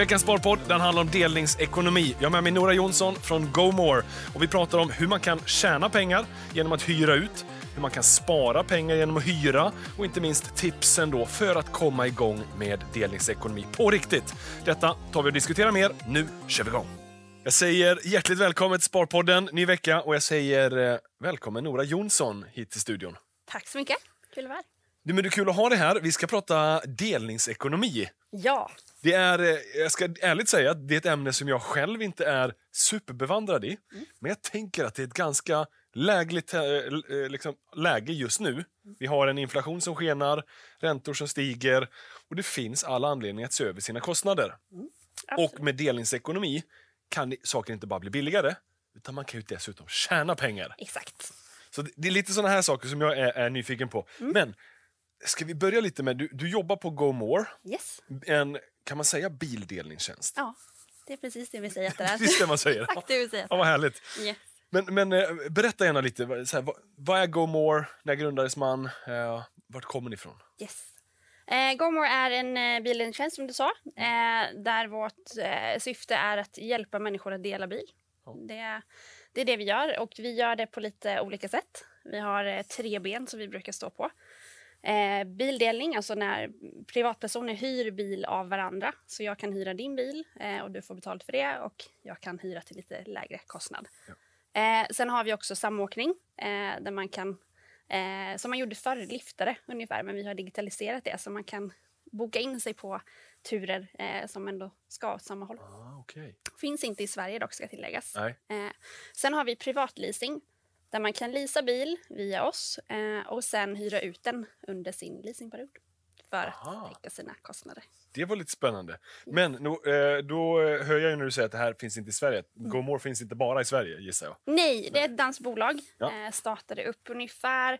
Veckans Sparpodd den handlar om delningsekonomi. Jag har med mig Nora Jonsson från GoMore. Och vi pratar om hur man kan tjäna pengar genom att hyra ut, hur man kan spara pengar genom att hyra och inte minst tipsen då för att komma igång med delningsekonomi på riktigt. Detta tar vi och diskuterar mer. Nu kör vi igång! Jag säger hjärtligt välkommen till Sparpodden, ny vecka och jag säger eh, välkommen Nora Jonsson hit till studion. Tack så mycket. Kul att vara här. Du, men det är kul att ha dig här. Vi ska prata delningsekonomi. Ja. Det är, eh, jag ska ärligt säga att det är ett ämne som jag själv inte är superbevandrad i. Men jag tänker att det är ett ganska lägligt eh, eh, liksom, läge just nu. Vi har en inflation som skenar, räntor som stiger och det finns alla anledningar att se över sina kostnader. Absolut. Och med delningsekonomi kan saker inte bara bli billigare, utan man kan ju dessutom tjäna pengar. Exakt. Så det, är lite såna här saker som jag är, är nyfiken på. Men ska vi börja lite med, du, du jobbar på GoMore, Yes. en, kan man säga bildelningstjänst? Ja, det är precis det vi säger att det är. Precis det man säger. Exakt det vi säger. Ja, vad härligt. Yes. Men, men eh, berätta gärna lite, vad- så här, vad, är GoMore, när grundades man, eh, vart kommer ni ifrån? yes. Eh, GoMore är en eh, bildelningstjänst som du sa, eh, där vårt eh, syfte är att hjälpa människor att dela bil. Ja. Det, det är det vi gör och vi gör det på lite olika sätt. Vi har tre ben som vi brukar stå på. Eh, bildelning, alltså när privatpersoner hyr bil av varandra. Så jag kan hyra din bil eh, och du får betalt för det och jag kan hyra till lite lägre kostnad. Eh, sen har vi också samåkning eh, där man kan, eh, som man gjorde förr, liftare ungefär, men vi har digitaliserat det så man kan boka in sig på turer eh, som ändå ska åt samma håll. Ah, okay. Finns inte i Sverige dock ska tilläggas. Eh, sen har vi privatleasing där man kan leasa bil via oss eh, och sen hyra ut den under sin leasingperiod för Aha. att täcka sina kostnader. Det var lite spännande. Men no, eh, då hör jag ju när du säger att det här finns inte i Sverige. GoMore finns inte bara i Sverige, gissar jag. Nej, det är ett danskt bolag. Ja. Eh, startade upp ungefär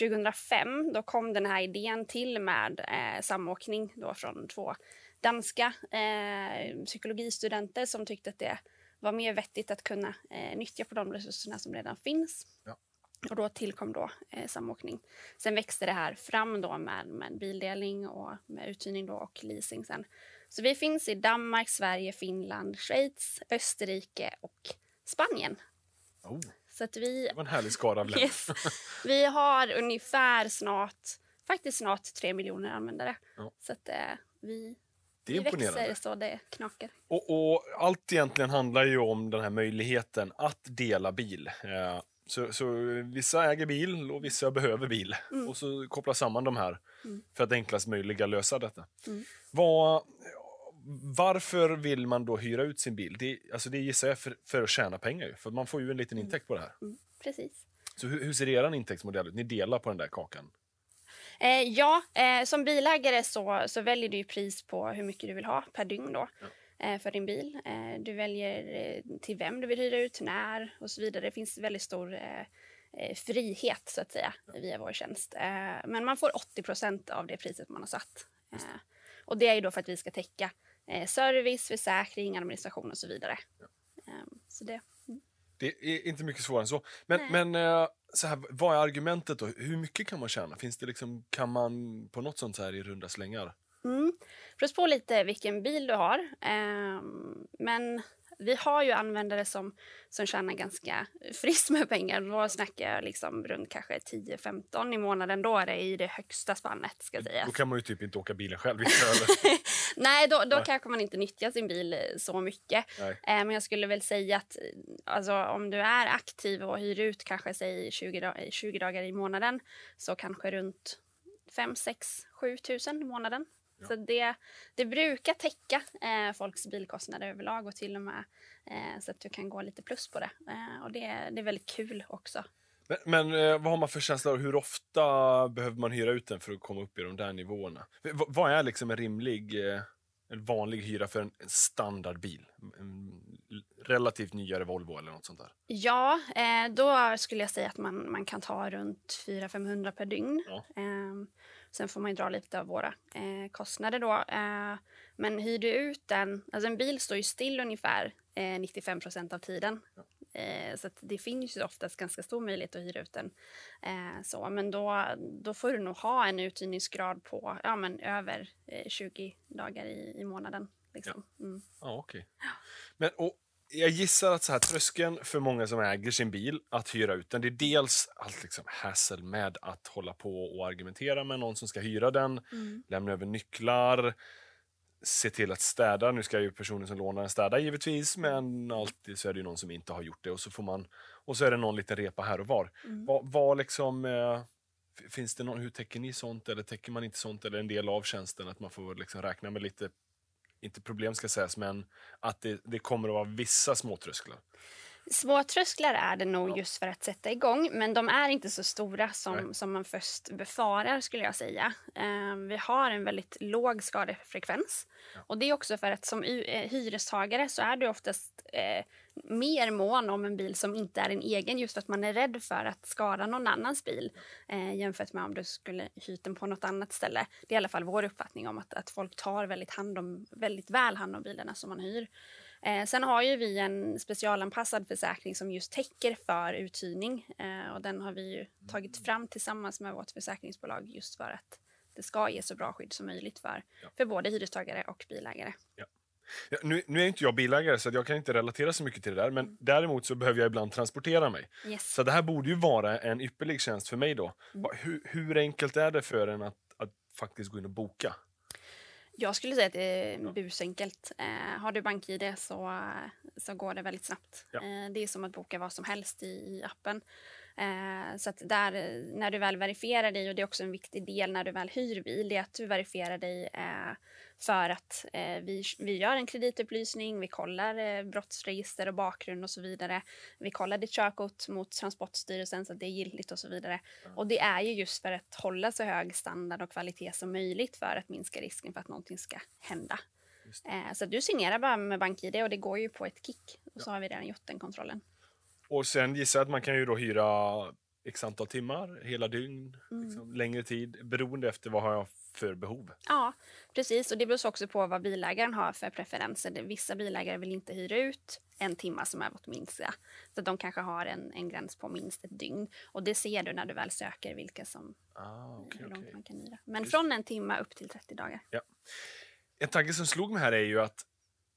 2005. Då kom den här idén till med eh, samåkning då från två danska eh, psykologistudenter som tyckte att det var mer vettigt att kunna eh, nyttja på de resurserna som redan finns. Ja. Och då tillkom då eh, samåkning. Sen växte det här fram då med, med bildelning och med uthyrning då och leasing sen. Så vi finns i Danmark, Sverige, Finland, Schweiz, Österrike och Spanien. Oh, Så att vi, det var en härlig skara av länder. yes, vi har ungefär snart, faktiskt snart tre miljoner användare. Ja. Så att eh, vi, Det är imponerande. växer så det knakar. Och, och allt egentligen handlar ju om den här möjligheten att dela bil. Eh, så, så vissa äger bil och vissa behöver bil. Och så kopplar samman de här för att enklast möjliga lösa detta. Vad, varför vill man då hyra ut sin bil? Det, alltså det gissar jag för, för att tjäna pengar. För man får ju en liten intäkt på det här. Mm, precis. Så hur, hur ser er intäktsmodell ut? Ni delar på den där kakan? Eh, ja, eh, som bilägare så, så väljer du ju pris på hur mycket du vill ha per dygn då, eh, för din bil. Eh, du väljer eh, till vem du vill hyra ut, när och så vidare. Det finns väldigt stor eh, frihet så att säga via vår tjänst. Men man får 80% av det priset man har satt. Och det är ju då för att vi ska täcka service, försäkring, administration och så vidare. Eh, så det, Det är inte mycket svårare än så. Men, men eh, så här, vad är argumentet då? Hur mycket kan man tjäna? Finns det liksom, kan man på något sånt så här i runda slängar? Mm. Beror på lite vilken bil du har. Ehm, men vi har ju användare som, som tjänar ganska friskt med pengar. Då snackar jag liksom runt kanske 10-15 i månaden. Då är det i det högsta spannet ska sägas. Då kan man ju typ inte åka bilen själv. Nej, då, då kanske man inte nyttjar sin bil eh, så mycket. Nej. Eh, men jag skulle väl säga att eh, alltså, om du är aktiv och hyr ut kanske säg 20, dag- 20 dagar i månaden så kanske runt 5, 6, 7 tusen i månaden. Så det, det brukar täcka eh, folks bilkostnader överlag och till och med eh, så att du kan gå lite plus på det. Eh, och det, det är väldigt kul också. Men, men eh, vad har man för känsla hur ofta behöver man hyra ut den för att komma upp i de där nivåerna? V- vad är liksom en rimlig, eh, en vanlig hyra för en, en standardbil? En relativt nyare Volvo eller något sånt där? Ja, eh, då skulle jag säga att man, man kan ta runt 400-500 per dygn. Ja. Eh, sen får man ju dra lite av våra eh, kostnader då. Eh, men hyr du ut den, alltså en bil står ju still ungefär eh, 95 procent av tiden. Eh, så det finns ju oftast ganska stor möjlighet att hyra ut den. Eh, så, men då, då får du nog ha en uthyrningsgrad på ja, men över eh, 20 dagar i, i månaden. Liksom. Mm. Ja, okej. Men och, jag gissar att så här, tröskeln för många som äger sin bil att hyra ut den, det är dels allt liksom hassle med att hålla på och argumentera med någon som ska hyra den, Mm. lämna över nycklar, se till att städa. Nu ska ju personen som lånar den städa givetvis, men alltid så är det ju någon som inte har gjort det och så får man och så är det någon liten repa här och var. Mm. Vad, vad liksom, eh, finns det någon, hur täcker ni sånt eller täcker man inte sånt eller en del av tjänsten att man får liksom räkna med lite, inte problem ska sägas, men att det, det kommer att vara vissa småtrösklar. Små trösklar är det nog just för att sätta igång, men de är inte så stora Nej. som, som man först befarar skulle jag säga. Eh, vi har en väldigt låg skadefrekvens och det är också för att som eh, hyrestagare så är du oftast eh, mer mån om en bil som inte är en egen just för att man är rädd för att skada någon annans bil eh, jämfört med om du skulle hyrt den på något annat ställe. Det är i alla fall vår uppfattning om att, att folk tar väldigt, hand om, väldigt väl hand om bilarna som man hyr. Eh, sen har ju vi en specialanpassad försäkring som just täcker för uthyrning eh, och den har vi ju tagit fram tillsammans med vårt försäkringsbolag just för att det ska ge så bra skydd som möjligt för, Ja. för både hyrestagare och bilägare. Ja, nu, nu är inte jag bilägare så jag kan inte relatera så mycket till det där, men däremot så behöver jag ibland transportera mig. Yes. Så det här borde ju vara en ypperlig tjänst för mig då. Mm. Hur, hur enkelt är det för en att, att faktiskt gå in och boka? Jag skulle säga att det är busenkelt. Eh, har du BankID så, så går det väldigt snabbt. Ja. Eh, det är som att boka vad som helst i, i appen. Eh, så att där, när du väl verifierar dig, och det är också en viktig del när du väl hyr bil, det är att du verifierar dig eh, för att eh, vi, vi gör en kreditupplysning, vi kollar eh, brottsregister och bakgrund och så vidare. Vi kollar ditt körkort mot Transportstyrelsen så att det är giltigt och så vidare. Och det är ju just för att hålla så hög standard och kvalitet som möjligt för att minska risken för att någonting ska hända. Eh, så du signerar bara med BankID och det går ju på ett kick. Och så har vi redan gjort den kontrollen. Och sen gissar jag att man kan ju då hyra x antal timmar, hela dygn, Mm. liksom, längre tid, beroende efter vad har jag för behov. Ja, precis. Och det beror också på vad bilägaren har för preferenser. Vissa bilägare vill inte hyra ut en timme som är vårt minsta. Så de kanske har en, en gräns på minst ett dygn. Och det ser du när du väl söker vilka som Ah, okay, hur långt okay. man kan hyra. Men Just. från en timme upp till 30 dagar. En tanke som slog mig här är ju att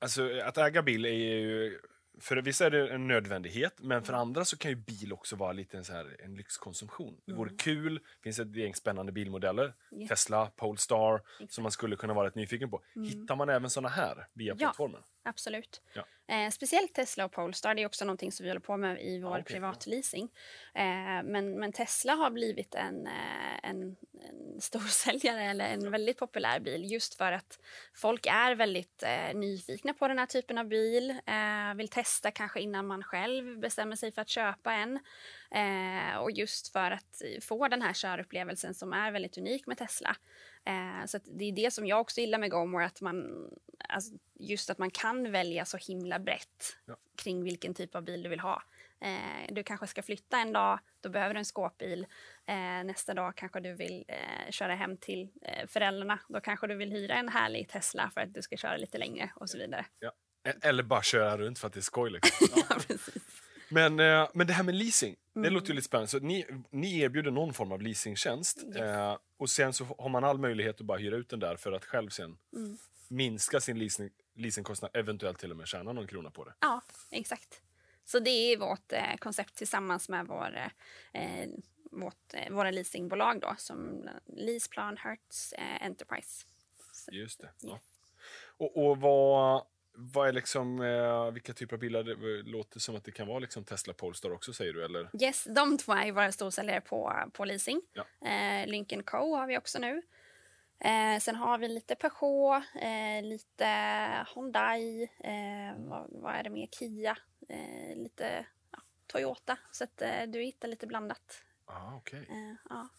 alltså, att äga bil är ju för vissa är det en nödvändighet, men för andra så kan ju bil också vara lite en, så här, en lyxkonsumtion. Det vore kul, det finns ett gäng spännande bilmodeller, Ja. Tesla, Polestar, Exakt. som man skulle kunna vara rätt nyfiken på. Hittar man även såna här via Ja. plattformen? Absolut. Ja. Eh, speciellt Tesla och Polestar, det är också någonting som vi håller på med i vår okej, privatleasing. Eh, men, men Tesla har blivit en, eh, en, en storsäljare eller en väldigt populär bil just för att folk är väldigt eh, nyfikna på den här typen av bil. Eh, vill testa kanske innan man själv bestämmer sig för att köpa en. Eh, och just för att få den här körupplevelsen som är väldigt unik med Tesla. Eh, så det är det som jag också gillar med GoMore, att man, alltså just att man kan välja så himla brett Ja. kring vilken typ av bil du vill ha. Eh, du kanske ska flytta en dag, då behöver du en skåpbil. Eh, nästa dag kanske du vill eh, köra hem till eh, föräldrarna. Då kanske du vill hyra en härlig Tesla för att du ska köra lite längre och så vidare. E- Eller bara köra runt för att det är skoj. Liksom. Ja. Ja, precis. Men, eh, men det här med leasing, det Mm. låter ju lite spännande. Så ni, ni erbjuder någon form av leasingtjänst Yes. eh, och sen så har man all möjlighet att bara hyra ut den där för att själv sen Mm. minska sin leasing, leasingkostnad, eventuellt till och med tjäna någon krona på det. Ja, exakt. Så det är vårt eh, koncept tillsammans med vår, eh, vårt, eh, våra leasingbolag då, som Leaseplan, Hertz, eh, Enterprise. Så, Just det. Ja. Och, och vad, vad är liksom, eh, vilka typer av bilar? Det låter som att det kan vara liksom Tesla Polestar också säger du, eller? Yes, de två är våra storsäljare på, på leasing. Ja. Eh, Lincoln Co har vi också nu. Eh, sen har vi lite Peugeot, eh, lite Hyundai, eh, vad, vad är det mer? Kia, eh, lite ja, Toyota. Så att du hittar lite blandat. Ah. Eh, ja.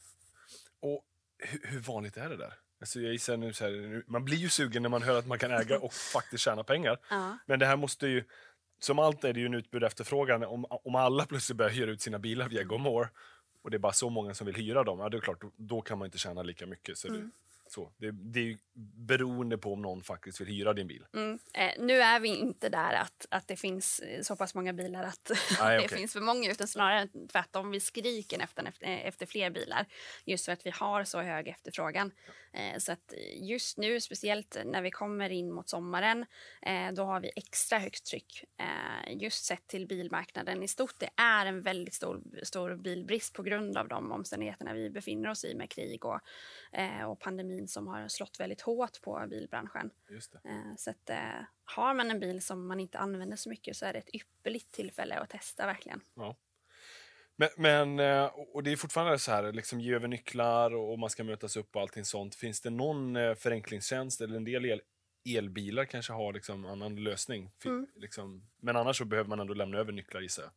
Och hur, hur vanligt är det där? Alltså jag gissar nu så här, man blir ju sugen när man hör att man kan äga och faktiskt tjäna pengar. Ja. Men det här måste ju, som allt är det ju en utbud och efterfrågan. Om, om alla plötsligt börjar hyra ut sina bilar via GoMore och det är bara så många som vill hyra dem, ja det är klart, då, då kan man inte tjäna lika mycket. Så Mm. det, Så, det, det är ju beroende på om någon faktiskt vill hyra din bil. Mm. Eh, nu är vi inte där att, att det finns eh, så pass många bilar att Nej, det finns för många, utan snarare tvärtom. Vi skriker efter, efter, fler bilar just för att vi har så hög efterfrågan. Eh, så att just nu, speciellt när vi kommer in mot sommaren, eh, då har vi extra högt tryck. Eh, just sett till bilmarknaden i stort. Det är en väldigt stor, stor bilbrist på grund av de omständigheterna vi befinner oss i med krig och, eh, och pandemin som har slått väldigt hårt på bilbranschen. Eh, Så att, eh, har man en bil som man inte använder så mycket så är det ett ypperligt tillfälle att testa verkligen. Ja. Men, men, eh, och det är fortfarande så här, liksom ge över nycklar och man ska mötas upp och allting sånt. Finns det någon eh, förenklingstjänst eller en del el, elbilar kanske har liksom annan lösning? Mm. Liksom, men annars så behöver man ändå lämna över nycklar gissar jag.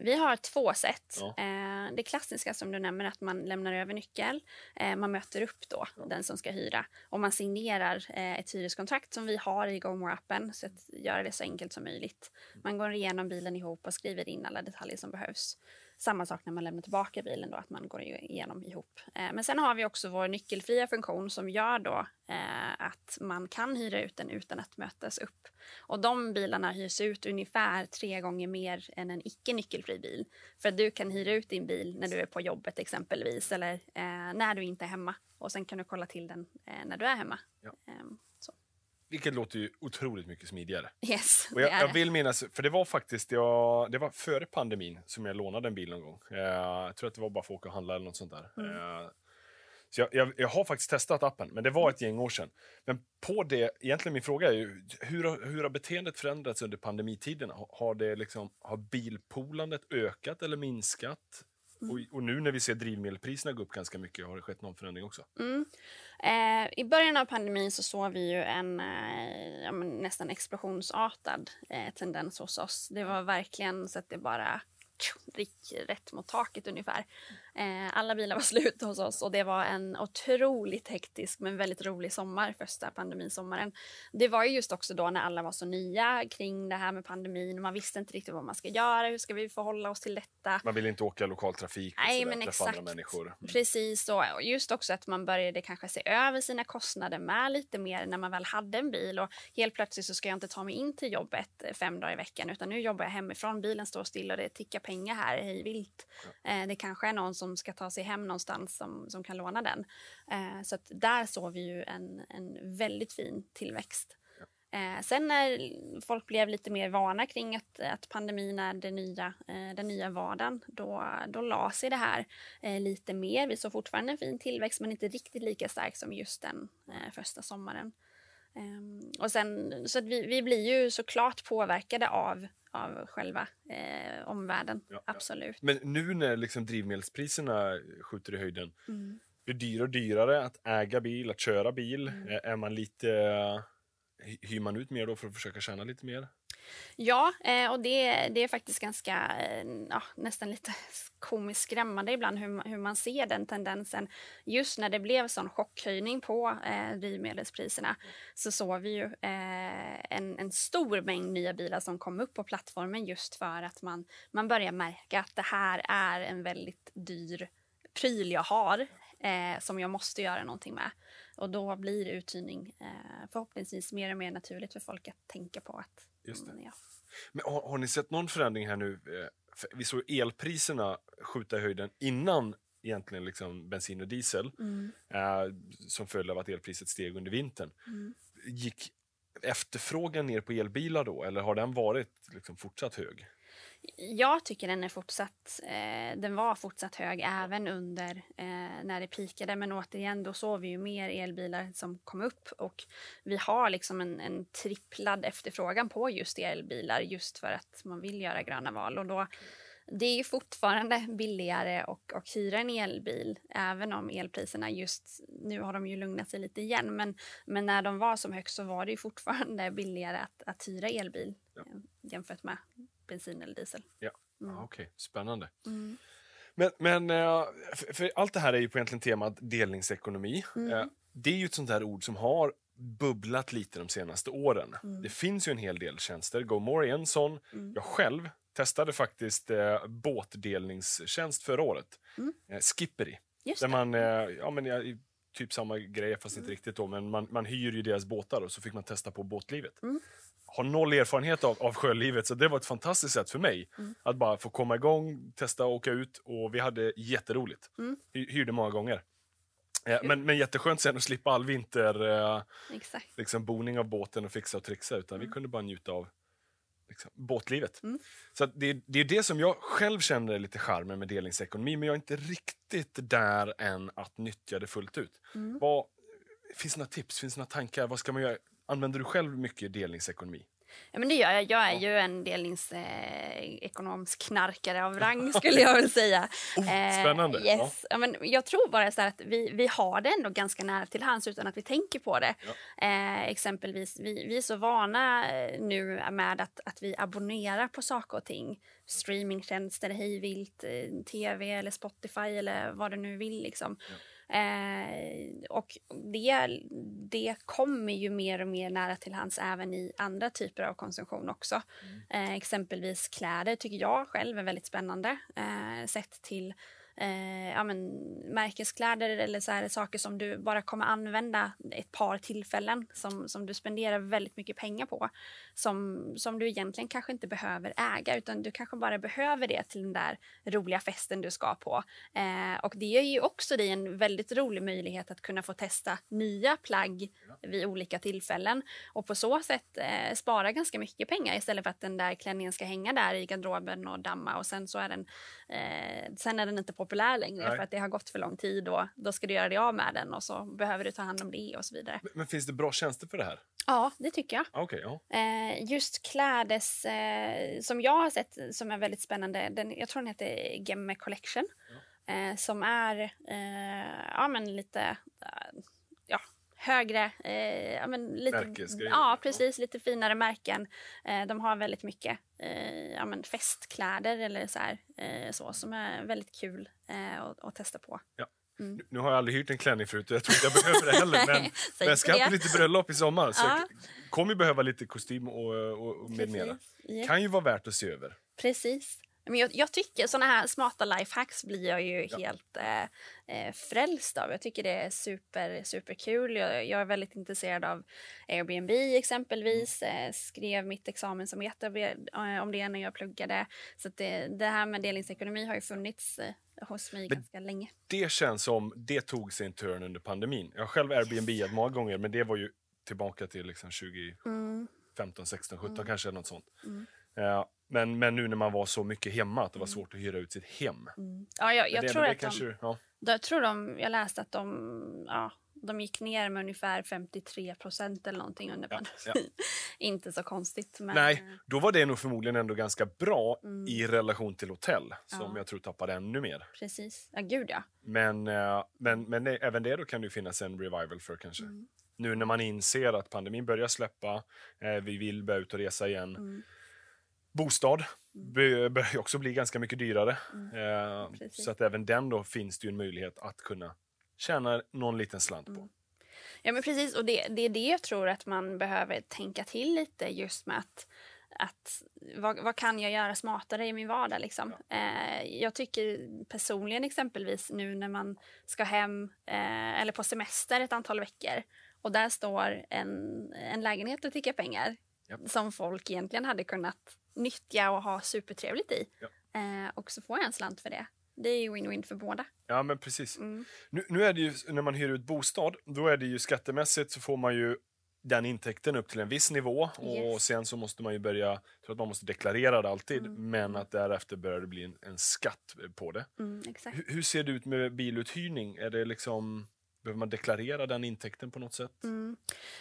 Vi har två sätt. Ja. Eh, det klassiska som du nämner att man lämnar över nyckel. Eh, man möter upp då den som ska hyra och man signerar eh, ett hyreskontrakt som vi har i GoMore-appen så att göra det så enkelt som möjligt. Man går igenom bilen ihop och skriver in alla detaljer som behövs. Samma sak när man lämnar tillbaka bilen då, att man går igenom ihop. Eh, men sen har vi också vår nyckelfria funktion som gör då eh, att man kan hyra ut den utan att mötas upp. Och de bilarna hyrs ut ungefär tre gånger mer än en icke nyckelfri bil. För att du kan hyra ut din bil när du är på jobbet exempelvis eller eh, när du inte är hemma. Och sen kan du kolla till den eh, när du är hemma. Ja. Vilket låter ju otroligt mycket smidigare. Yes, Och det jag, är jag det. vill minnas, för det var faktiskt jag, det var före pandemin som jag lånade en bil någon gång. Eh, jag tror att det var bara för att åka och handla eller något sånt där. Mm. Eh, så jag, jag, jag har faktiskt testat appen, men det var ett gäng år sedan. Men på det, egentligen min fråga är ju, hur, hur har beteendet förändrats under pandemitiden? Har, har, det liksom, har bilpoolandet ökat eller minskat? Mm. Och, och nu när vi ser drivmedelspriserna gå upp ganska mycket, har det skett någon förändring också? Mm. Eh, I början av pandemin så såg vi ju en eh, ja, men nästan explosionsartad eh, tendens hos oss. Det var verkligen så att det bara tjo, gick rätt mot taket ungefär. Eh, alla bilar var slut hos oss och det var en otroligt hektisk men väldigt rolig sommar, första pandemisommaren. Det var ju just också då när alla var så nya kring det här med pandemin och man visste inte riktigt vad man ska göra, hur ska vi förhålla oss till detta? Man vill inte åka lokaltrafik och Nej, men träffa andra människor. Precis, och och just också att man började kanske se över sina kostnader med lite mer när man väl hade en bil. Och helt plötsligt så ska jag inte ta mig in till jobbet eh, fem dagar i veckan utan nu jobbar jag hemifrån. Bilen står still och det tickar pengar här hej vilt. Eh, det kanske är någon som ska ta sig hem någonstans som, som kan låna den. Eh, så där såg vi ju en, en väldigt fin tillväxt. Eh, sen när folk blev lite mer vana kring att, att pandemin är det nya, eh, den nya vardagen, då, då la sig det här eh, lite mer. Vi såg fortfarande en fin tillväxt men inte riktigt lika stark som just den eh, första sommaren. Ehm, och sen, så vi, vi blir ju såklart påverkade av, av själva eh, omvärlden, Ja, ja. absolut. Men nu när liksom drivmedelspriserna skjuter i höjden, Mm. det dyrare och dyrare att äga bil, att köra bil? Mm. Eh, Är man lite... eh, hy- Hyr man ut mer då för att försöka tjäna lite mer? Ja, eh, och det, det är faktiskt ganska, eh, ja, nästan lite komiskt skrämmande ibland hur, hur man ser den tendensen. Just när det blev sån chockhöjning på eh, drivmedelspriserna så såg vi ju eh, en, en stor mängd nya bilar som kom upp på plattformen just för att man, man börjar märka att det här är en väldigt dyr pryl jag har eh, som jag måste göra någonting med. Och då blir uthyrning eh, förhoppningsvis mer och mer naturligt för folk att tänka på att Just det. men ja. Men har, har ni sett någon förändring här nu? Eh, Vi såg elpriserna skjuta i höjden innan egentligen liksom bensin och diesel Mm. eh, som följd av att elpriset steg under vintern. Mm. Gick efterfrågan ner på elbilar då eller har den varit liksom fortsatt hög? Jag tycker den är fortsatt, eh, den var fortsatt hög även under eh, när det pikade. Men återigen, då såg vi ju mer elbilar som kom upp och vi har liksom en, en tripplad efterfrågan på just elbilar just för att man vill göra gröna val. Och då, det är ju fortfarande billigare att och hyra en elbil, även om elpriserna just nu har de ju lugnat sig lite igen. Men, men när de var som högst så var det fortfarande billigare att, att hyra elbil Ja. eh, jämfört med bensin eller diesel. Ja, Mm. ah, okej. Spännande. Mm. Men, men eh, för, för allt det här är ju på egentligen temat delningsekonomi. Mm. Eh, Det är ju ett sånt här ord som har bubblat lite de senaste åren. Mm. Det finns ju en hel del tjänster. GoMore är en sån. Mm. Jag själv testade faktiskt eh, båtdelningstjänst förra året. Mm. Eh, Skippery. Just Där det. man, eh, ja, men jag typ samma grej, fast inte riktigt då, men man, man hyr ju deras båtar och så fick man testa på båtlivet. Mm. Har noll erfarenhet av, av sjölivet, så det var ett fantastiskt sätt för mig Mm. att bara få komma igång, testa och åka ut och vi hade jätteroligt. Mm. Hy- Hyrde många gånger. Eh, men, men jätteskönt sen att slippa all vinter eh, liksom boning av båten och fixa och trixa, utan vi kunde bara njuta av liksom, båtlivet. Mm. Så det, det är det som jag själv känner är lite charmen med delningsekonomi, men jag är inte riktigt där än att nyttja det fullt ut. Mm. Vad, finns det några tips, finns det några tankar? Vad ska man göra? Använder du själv mycket delningsekonomi? Ja, men det gör jag. Jag är ju en delningsekonomisk knarkare av rang skulle jag vilja säga. Oh, spännande. Eh, yes. ja. men jag tror bara så här att vi, vi har det ändå ganska nära till hands utan att vi tänker på det. Eh, exempelvis, vi, vi är så vana eh, nu med att, att vi abonnerar på saker och ting. Streamingtjänster, hejvilt, eh, tv eller Spotify eller vad du nu vill. Liksom. Eh, och det, det kommer ju mer och mer nära till hands även i andra typer av konsumtion också. Eh, exempelvis kläder tycker jag själv är väldigt spännande. Eh, sett till eh, ja, men, märkeskläder eller så här, saker som du bara kommer använda ett par tillfällen som, som du spenderar väldigt mycket pengar på. Som, som du egentligen kanske inte behöver äga utan du kanske bara behöver det till den där roliga festen du ska på. Eh, och det ger ju också dig en väldigt rolig möjlighet att kunna få testa nya plagg vid olika tillfällen och på så sätt eh, spara ganska mycket pengar istället för att den där klänningen ska hänga där i garderoben och damma och sen så är den, eh, sen är den inte populär längre Nej. för att det har gått för lång tid och då ska du göra dig av med den och så behöver du ta hand om det och så vidare. Men, men finns det bra tjänster för det här? Ja, det tycker jag. Ah, Okej, ja. Eh, just klädes eh, som jag har sett som är väldigt spännande. Den, jag tror den heter Gemme Collection. Eh, som är eh, ja, men lite eh, ja, högre... Eh, ja, men lite, ja, precis. Lite finare märken. Eh, de har väldigt mycket eh, ja, men festkläder eller så, här, eh, så som är väldigt kul eh, att, att testa på. Nu, nu har jag aldrig hyrt en klänning förut och jag tror inte jag behöver det heller. Men, men jag ska på lite bröllop i sommar så Ja. jag kommer behöva lite kostym och, och, och med mera. Ja. Kan ju vara värt att se över. Precis. Men jag, jag tycker såna här smarta lifehacks blir jag ju helt eh, eh, frälst av. Jag tycker det är super, superkul. Jag, jag är väldigt intresserad av Airbnb exempelvis. Eh, skrev mitt examensarbete eh, om det när jag pluggade. Så det, det här med delningsekonomi har ju funnits eh, hos mig Men- ganska länge. Det känns som det tog sig en turn under pandemin. Jag har själv Airbnb många gånger men det var ju tillbaka till liksom 2015, 16, 17 kanske något sånt. Eh, men, men nu när man var så mycket hemma att det var svårt att hyra ut sitt hem. Ja, jag, jag det, tror det att de, kanske, ja. Jag tror de, jag läste att de, ja, de gick ner med ungefär 53 procent eller någonting under Ja, pandemin. Inte så konstigt. Men, Nej, då var det nog förmodligen ändå ganska bra Mm. i relation till hotell som Ja. jag tror tappade ännu mer. Precis. Ja, gud ja. Men, eh, men, men även det då kan det finnas en revival för kanske. Mm. Nu när man inser att pandemin börjar släppa, eh, vi vill börja ut och resa igen. Mm. Bostad bör- börjar också bli ganska mycket dyrare. Eh, Mm. Precis. så att även den då finns det en möjlighet att kunna tjäna någon liten slant på. Mm. Ja, men precis. Och det, det är det jag tror att man behöver tänka till lite just med att att vad, vad kan jag göra smartare i min vardag? Liksom? Eh, jag tycker personligen exempelvis nu när man ska hem eh, eller på semester ett antal veckor och där står en, en lägenhet och tickar pengar Japp. som folk egentligen hade kunnat nyttja och ha supertrevligt i. Ja. Eh, och så får jag en slant för det. Det är ju win-win för båda. Ja, men precis. Mm. Nu, nu är det ju, när man hyr ut bostad, då är det ju skattemässigt så får man ju den intäkten upp till en viss nivå och Yes. sen så måste man ju börja, jag tror att man måste deklarera det alltid, Mm. men att därefter börjar det bli en, en skatt på det. Mm, exakt. Hur, hur ser det ut med biluthyrning? Är det liksom, behöver man deklarera den intäkten på något sätt? Mm.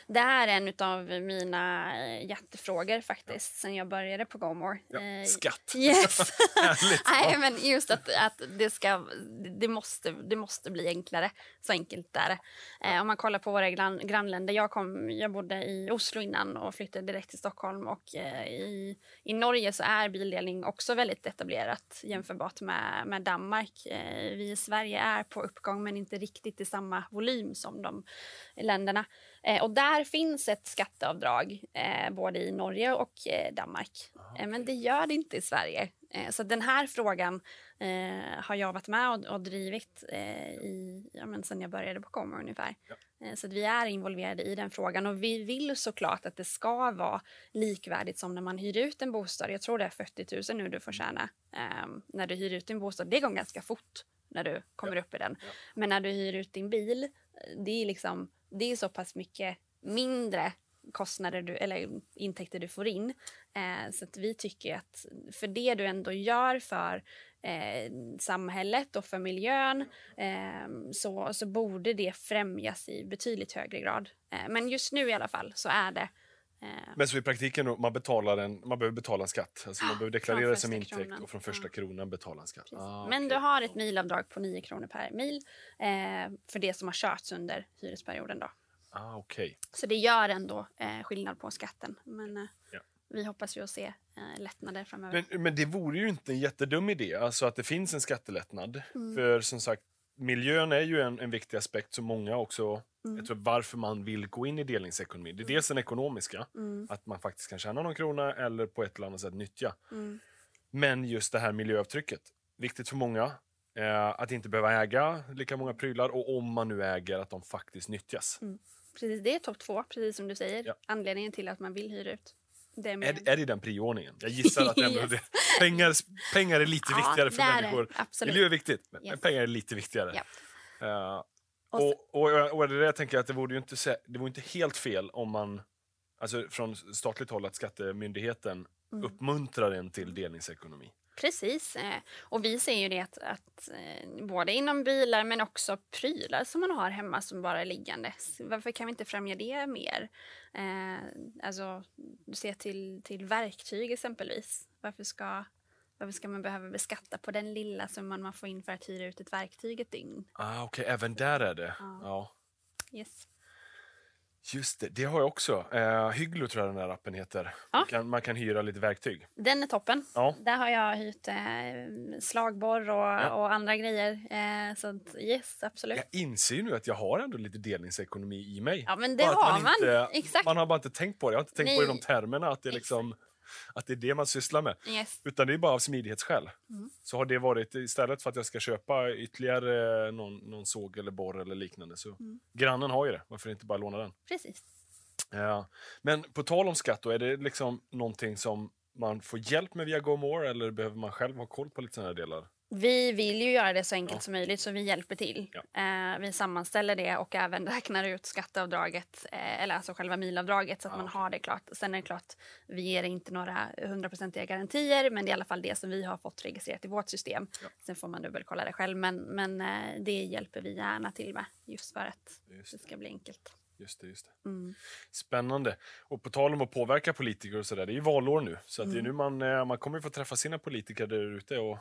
Det här är en av mina eh, hjärtefrågor faktiskt, sen jag började på GoMore. Ja, Eh, skatt. Yes! Nej, Ja. men just att, att det, ska, det, måste, det måste bli enklare. Så enkelt är det. Eh, om man kollar på våra grann, grannländer. Jag, kom, jag bodde i Oslo innan och flyttade direkt till Stockholm. Och i, I Norge så är bildelning också väldigt etablerat jämförbart med, med Danmark. Vi i Sverige är på uppgång men inte riktigt i samma volym som de länderna. Eh, och där finns ett skatteavdrag eh, både i Norge och eh, Danmark. Eh, men det gör det inte i Sverige. Eh, så den här frågan har jag varit med och, och drivit i, ja, men sen jag började på Kommer ungefär. Ja. Så vi är involverade i den frågan och vi vill såklart att det ska vara likvärdigt som när man hyr ut en bostad. Jag tror det är 40 000 nu du får tjäna ehm, när du hyr ut din bostad. Det går ganska fort när du kommer upp i den. Ja. Men när du hyr ut din bil, det är liksom det är så pass mycket mindre kostnader du, eller intäkter du får in. Eh, så att vi tycker att för det du ändå gör för eh, samhället och för miljön eh, så, så borde det främjas i betydligt högre grad. Eh, men just nu i alla fall så är det Men så i praktiken, då, man, betalar en, man behöver betala en skatt. Alltså man behöver deklarera som intäkt kronan. och från första Ja. kronan betala en skatt. Ah, Men okej. du har ett milavdrag på 9 kronor per mil eh, för det som har körts under hyresperioden. Då. Ah, okej. Så det gör ändå eh, skillnad på skatten. Men eh, Ja. vi hoppas ju att se eh, lättnader framöver. Men, men det vore ju inte en jättedum idé, alltså att det finns en skattelättnad. Mm. För som sagt, miljön är ju en, en viktig aspekt som många också, Mm. jag tror varför man vill gå in i delningsekonomi. Det är dels den ekonomiska, Mm, att man faktiskt kan tjäna någon krona eller på ett eller annat sätt nyttja. mm, Men just det här miljöavtrycket, viktigt för många. Eh, att inte behöva äga lika många prylar och om man nu äger att de faktiskt nyttjas. precis, det är topp två, precis som du säger. Ja. Anledningen till att man vill hyra ut. Det är Är, är det den prioordningen? Jag gissar att Yes. det, pengar, pengar är lite Ja, viktigare för är människor. Miljö är viktigt, men Yes. pengar är lite viktigare. Ja. Eh, Och så- och, och, och det är det jag tänker att det vore ju inte, det vore inte helt fel om man, alltså från statligt håll, att skattemyndigheten Mm. uppmuntrar en till delningsekonomi. Precis. Eh, och vi ser ju det att, att eh, både inom bilar men också prylar som man har hemma som bara är liggande. Varför kan vi inte främja det mer? Eh, alltså, se till, till verktyg exempelvis. Varför ska, varför ska man behöva beskatta på den lilla summan man får in för att hyra ut ett verktyg ett dygn? Ah, Okej, även där är det. Ja. Ja. Yes. Just det, det har jag också. Eh, Hygglo tror jag den där appen heter. Ja. Man, kan, man kan hyra lite verktyg. Den är toppen. Ja. Där har jag hyrt eh, slagborr och, och andra grejer. Eh, så yes, absolut. Jag inser ju nu att jag har ändå lite delningsekonomi i mig. Ja, men det Bara har man. Inte, Exakt. Man har bara inte tänkt på det. Jag har inte tänkt på det i de Nej. termerna, att det, är liksom, att det är det man sysslar med. Yes. Utan det är bara av smidighetsskäl. Mm. Så har det varit, istället för att jag ska köpa ytterligare någon, någon såg eller borr eller liknande, så Mm. grannen har ju det. Varför inte bara låna den? Precis. Ja. Men på tal om skatt, då, är det liksom någonting som man får hjälp med via GoMore eller behöver man själv ha koll på lite sådana delar? Vi vill ju göra det så enkelt Ja. som möjligt så vi hjälper till. Ja. Eh, vi sammanställer det och även räknar ut skatteavdraget, eh, eller alltså själva milavdraget så att Ah, man har det klart. Sen är det klart, vi ger inte några hundraprocentiga garantier men det är i alla fall det som vi har fått registrerat i vårt system. Ja. Sen får man dubbelkolla det själv men, men eh, det hjälper vi gärna till med just för att Just det det, ska bli enkelt. Just det. Just det. Mm. Spännande. Och på tal om att påverka politiker och sådär, det är ju valår nu. Så att det är Mm. nu man, eh, man kommer få träffa sina politiker där ute. Och,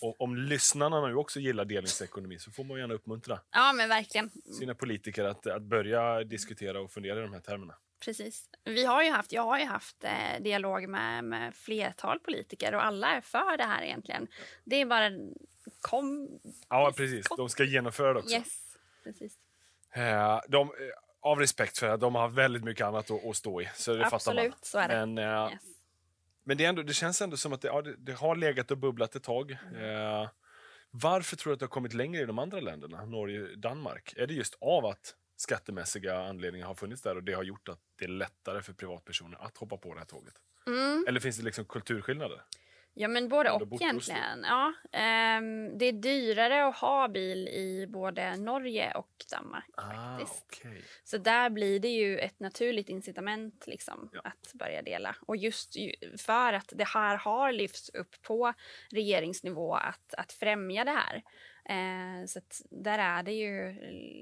och om lyssnarna nu också gillar delningsekonomi så får man gärna uppmuntra Ja men verkligen. sina politiker att, att börja diskutera och fundera i de här termerna. Precis. Vi har ju haft, jag har ju haft eh, dialog med, med flertal politiker och alla är för det här egentligen. Det är bara kom... Ja, precis. De ska genomföra det också. Yes. Precis. Eh, de, av respekt för att de har väldigt mycket annat att, att stå i. Så det Absolut, så är det. Men, eh, Yes. men det, ändå, det känns ändå som att det, ja, det, det har legat och bubblat ett tag. Mm. Eh, varför tror du att det har kommit längre i de andra länderna, Norge Danmark? Är det just av att skattemässiga anledningar har funnits där och det har gjort att det är lättare för privatpersoner att hoppa på det här tåget? Mm. Eller finns det liksom kulturskillnader? Ja, men både och egentligen. Ja, ehm, det är dyrare att ha bil i både Norge och Danmark. Ah, Faktiskt. okej. Så där blir det ju ett naturligt incitament liksom, Ja. att börja dela. Och just ju- för att det här har lyfts upp på regeringsnivå att, att främja det här. Eh, så där är det ju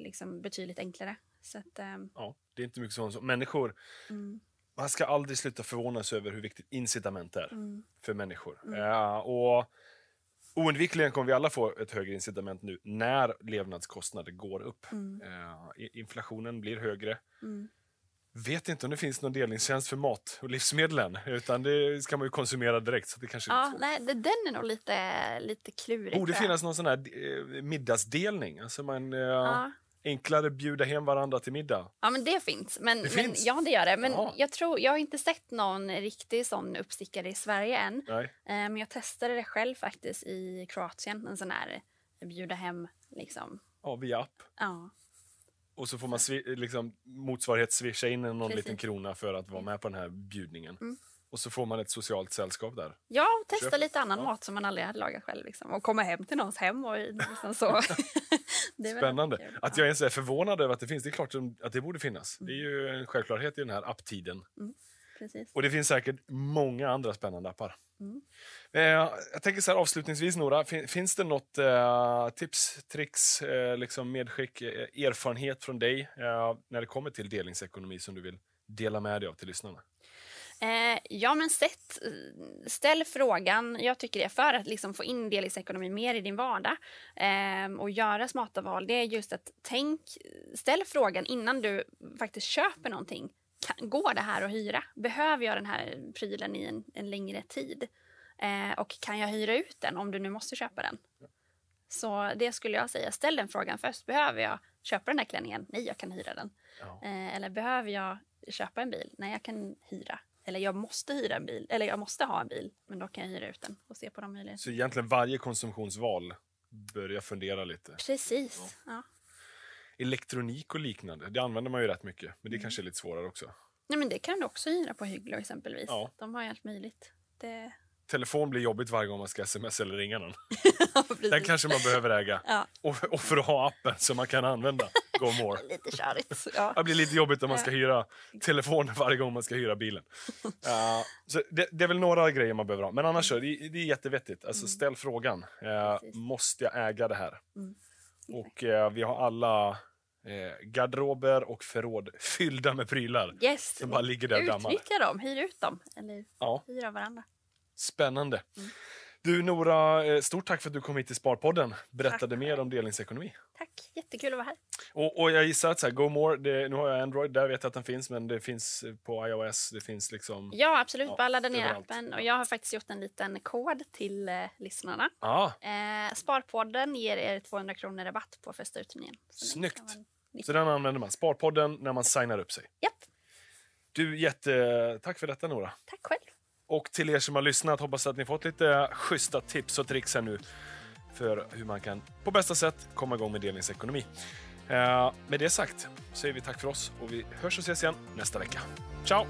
liksom betydligt enklare. Så att, ehm, Ja, det är inte mycket sånt. Människor, mm, man ska aldrig sluta förvånas över hur viktigt incitament är mm, för människor. Ja, och oundvikligen kommer vi alla få ett högre incitament nu när levnadskostnader går upp. i- inflationen blir högre. mm. Vet inte om det finns någon delningstjänst för mat och livsmedel än, utan det ska man ju konsumera direkt. Så det kanske Ja, nej, det- den är nog lite, lite klurig. borde finnas någon sån här eh, middagsdelning. Alltså man, Ja, enklare bjuda hem varandra till middag? Ja, men det finns. Men, Det men, finns? Ja, det gör det. Men Jaha. jag, tror, jag har inte sett någon riktig sån uppstickare i Sverige än. Nej. Eh, Men jag testade det själv faktiskt i Kroatien. En sån här eh, bjuda hem, liksom. Ja, via app. Ja, Och så får man liksom, motsvarighet swisha in någon Precis. liten krona för att vara med på den här bjudningen. Mm. Och så får man ett socialt sällskap där. ja och testa Köp. lite annan Ja. mat som man aldrig hade lagat själv. Liksom. Och komma hem till någons hem och liksom så. det är väl Spännande. kul. Att Ja. jag ens är förvånad över att det finns. Det är klart att det borde finnas. Det är ju en självklarhet i den här apptiden. Precis. Och det finns säkert många andra spännande appar. Mm. Eh, jag tänker så här avslutningsvis Nora, fin- finns det något eh, tips, tricks, eh, liksom medskick, eh, erfarenhet från dig eh, när det kommer till delningsekonomi som du vill dela med dig av till lyssnarna? Eh, ja, men sätt, ställ frågan. Jag tycker det, för att liksom få in delningsekonomi mer i din vardag eh, och göra smarta val, det är just att tänk, ställ frågan innan du faktiskt köper någonting. Kan, går det här att hyra? Behöver jag den här prylen i en, en längre tid? Eh, och kan jag hyra ut den om du nu måste köpa den? Så det skulle jag säga, ställ den frågan först. Behöver jag köpa den här klänningen? Nej, jag kan hyra den. Ja. Eh, eller behöver jag köpa en bil? Nej, jag kan hyra. Eller jag måste hyra en bil. Eller jag måste ha en bil, men då kan jag hyra ut den och se på de möjligheterna. Så egentligen varje konsumtionsval börja fundera lite. Precis. Ja. Elektronik och liknande, det använder man ju rätt mycket. Men det kanske är lite svårare också. Nej, men det kan du också hyra på Hygglo exempelvis. Ja. De har ju allt möjligt. Det... Telefon blir jobbigt varje gång man ska sms eller ringa någon. Precis. Den kanske man behöver äga. Ja, Och, och för att ha appen som man kan använda. Go more. lite körigt. Ja. Det blir lite jobbigt om man ska hyra telefonen varje gång man ska hyra bilen. Ja, så det, det är väl några grejer man behöver ha. Men annars så, det, det är jättevettigt. Alltså, ställ frågan. Precis. måste jag äga det här? Mm. Och eh, vi har alla eh, garderober och förråd fyllda med prylar. Yes. Som bara ligger där och dammar. Utnyttja dem, hyr ut dem. Eller Ja, hyr av varandra. Spännande. Mm. Du Nora, eh, stort tack för att du kom hit till Sparpodden. Berättade Tack mer om delningsekonomi. Tack, jättekul att vara här. Och, och jag gissar att så här, Go More, det, nu har jag Android, där vet jag att den finns, men det finns eh, på iOS, det finns liksom... Ja, absolut. Ja, Bara ladda ner appen. Och jag har faktiskt gjort en liten kod till eh, lyssnarna. Ah, Eh, Sparpodden ger er 200 kronor rabatt på första ni Snyggt. så den använder man. Sparpodden när man signar upp sig. Japp, Du, jätte... Tack för detta Nora. tack själv. Och till er som har lyssnat, hoppas att ni fått lite schyssta tips och tricks här nu för hur man kan på bästa sätt komma igång med delningsekonomi. Eh, med det sagt säger vi tack för oss och vi hörs och ses igen nästa vecka. Ciao!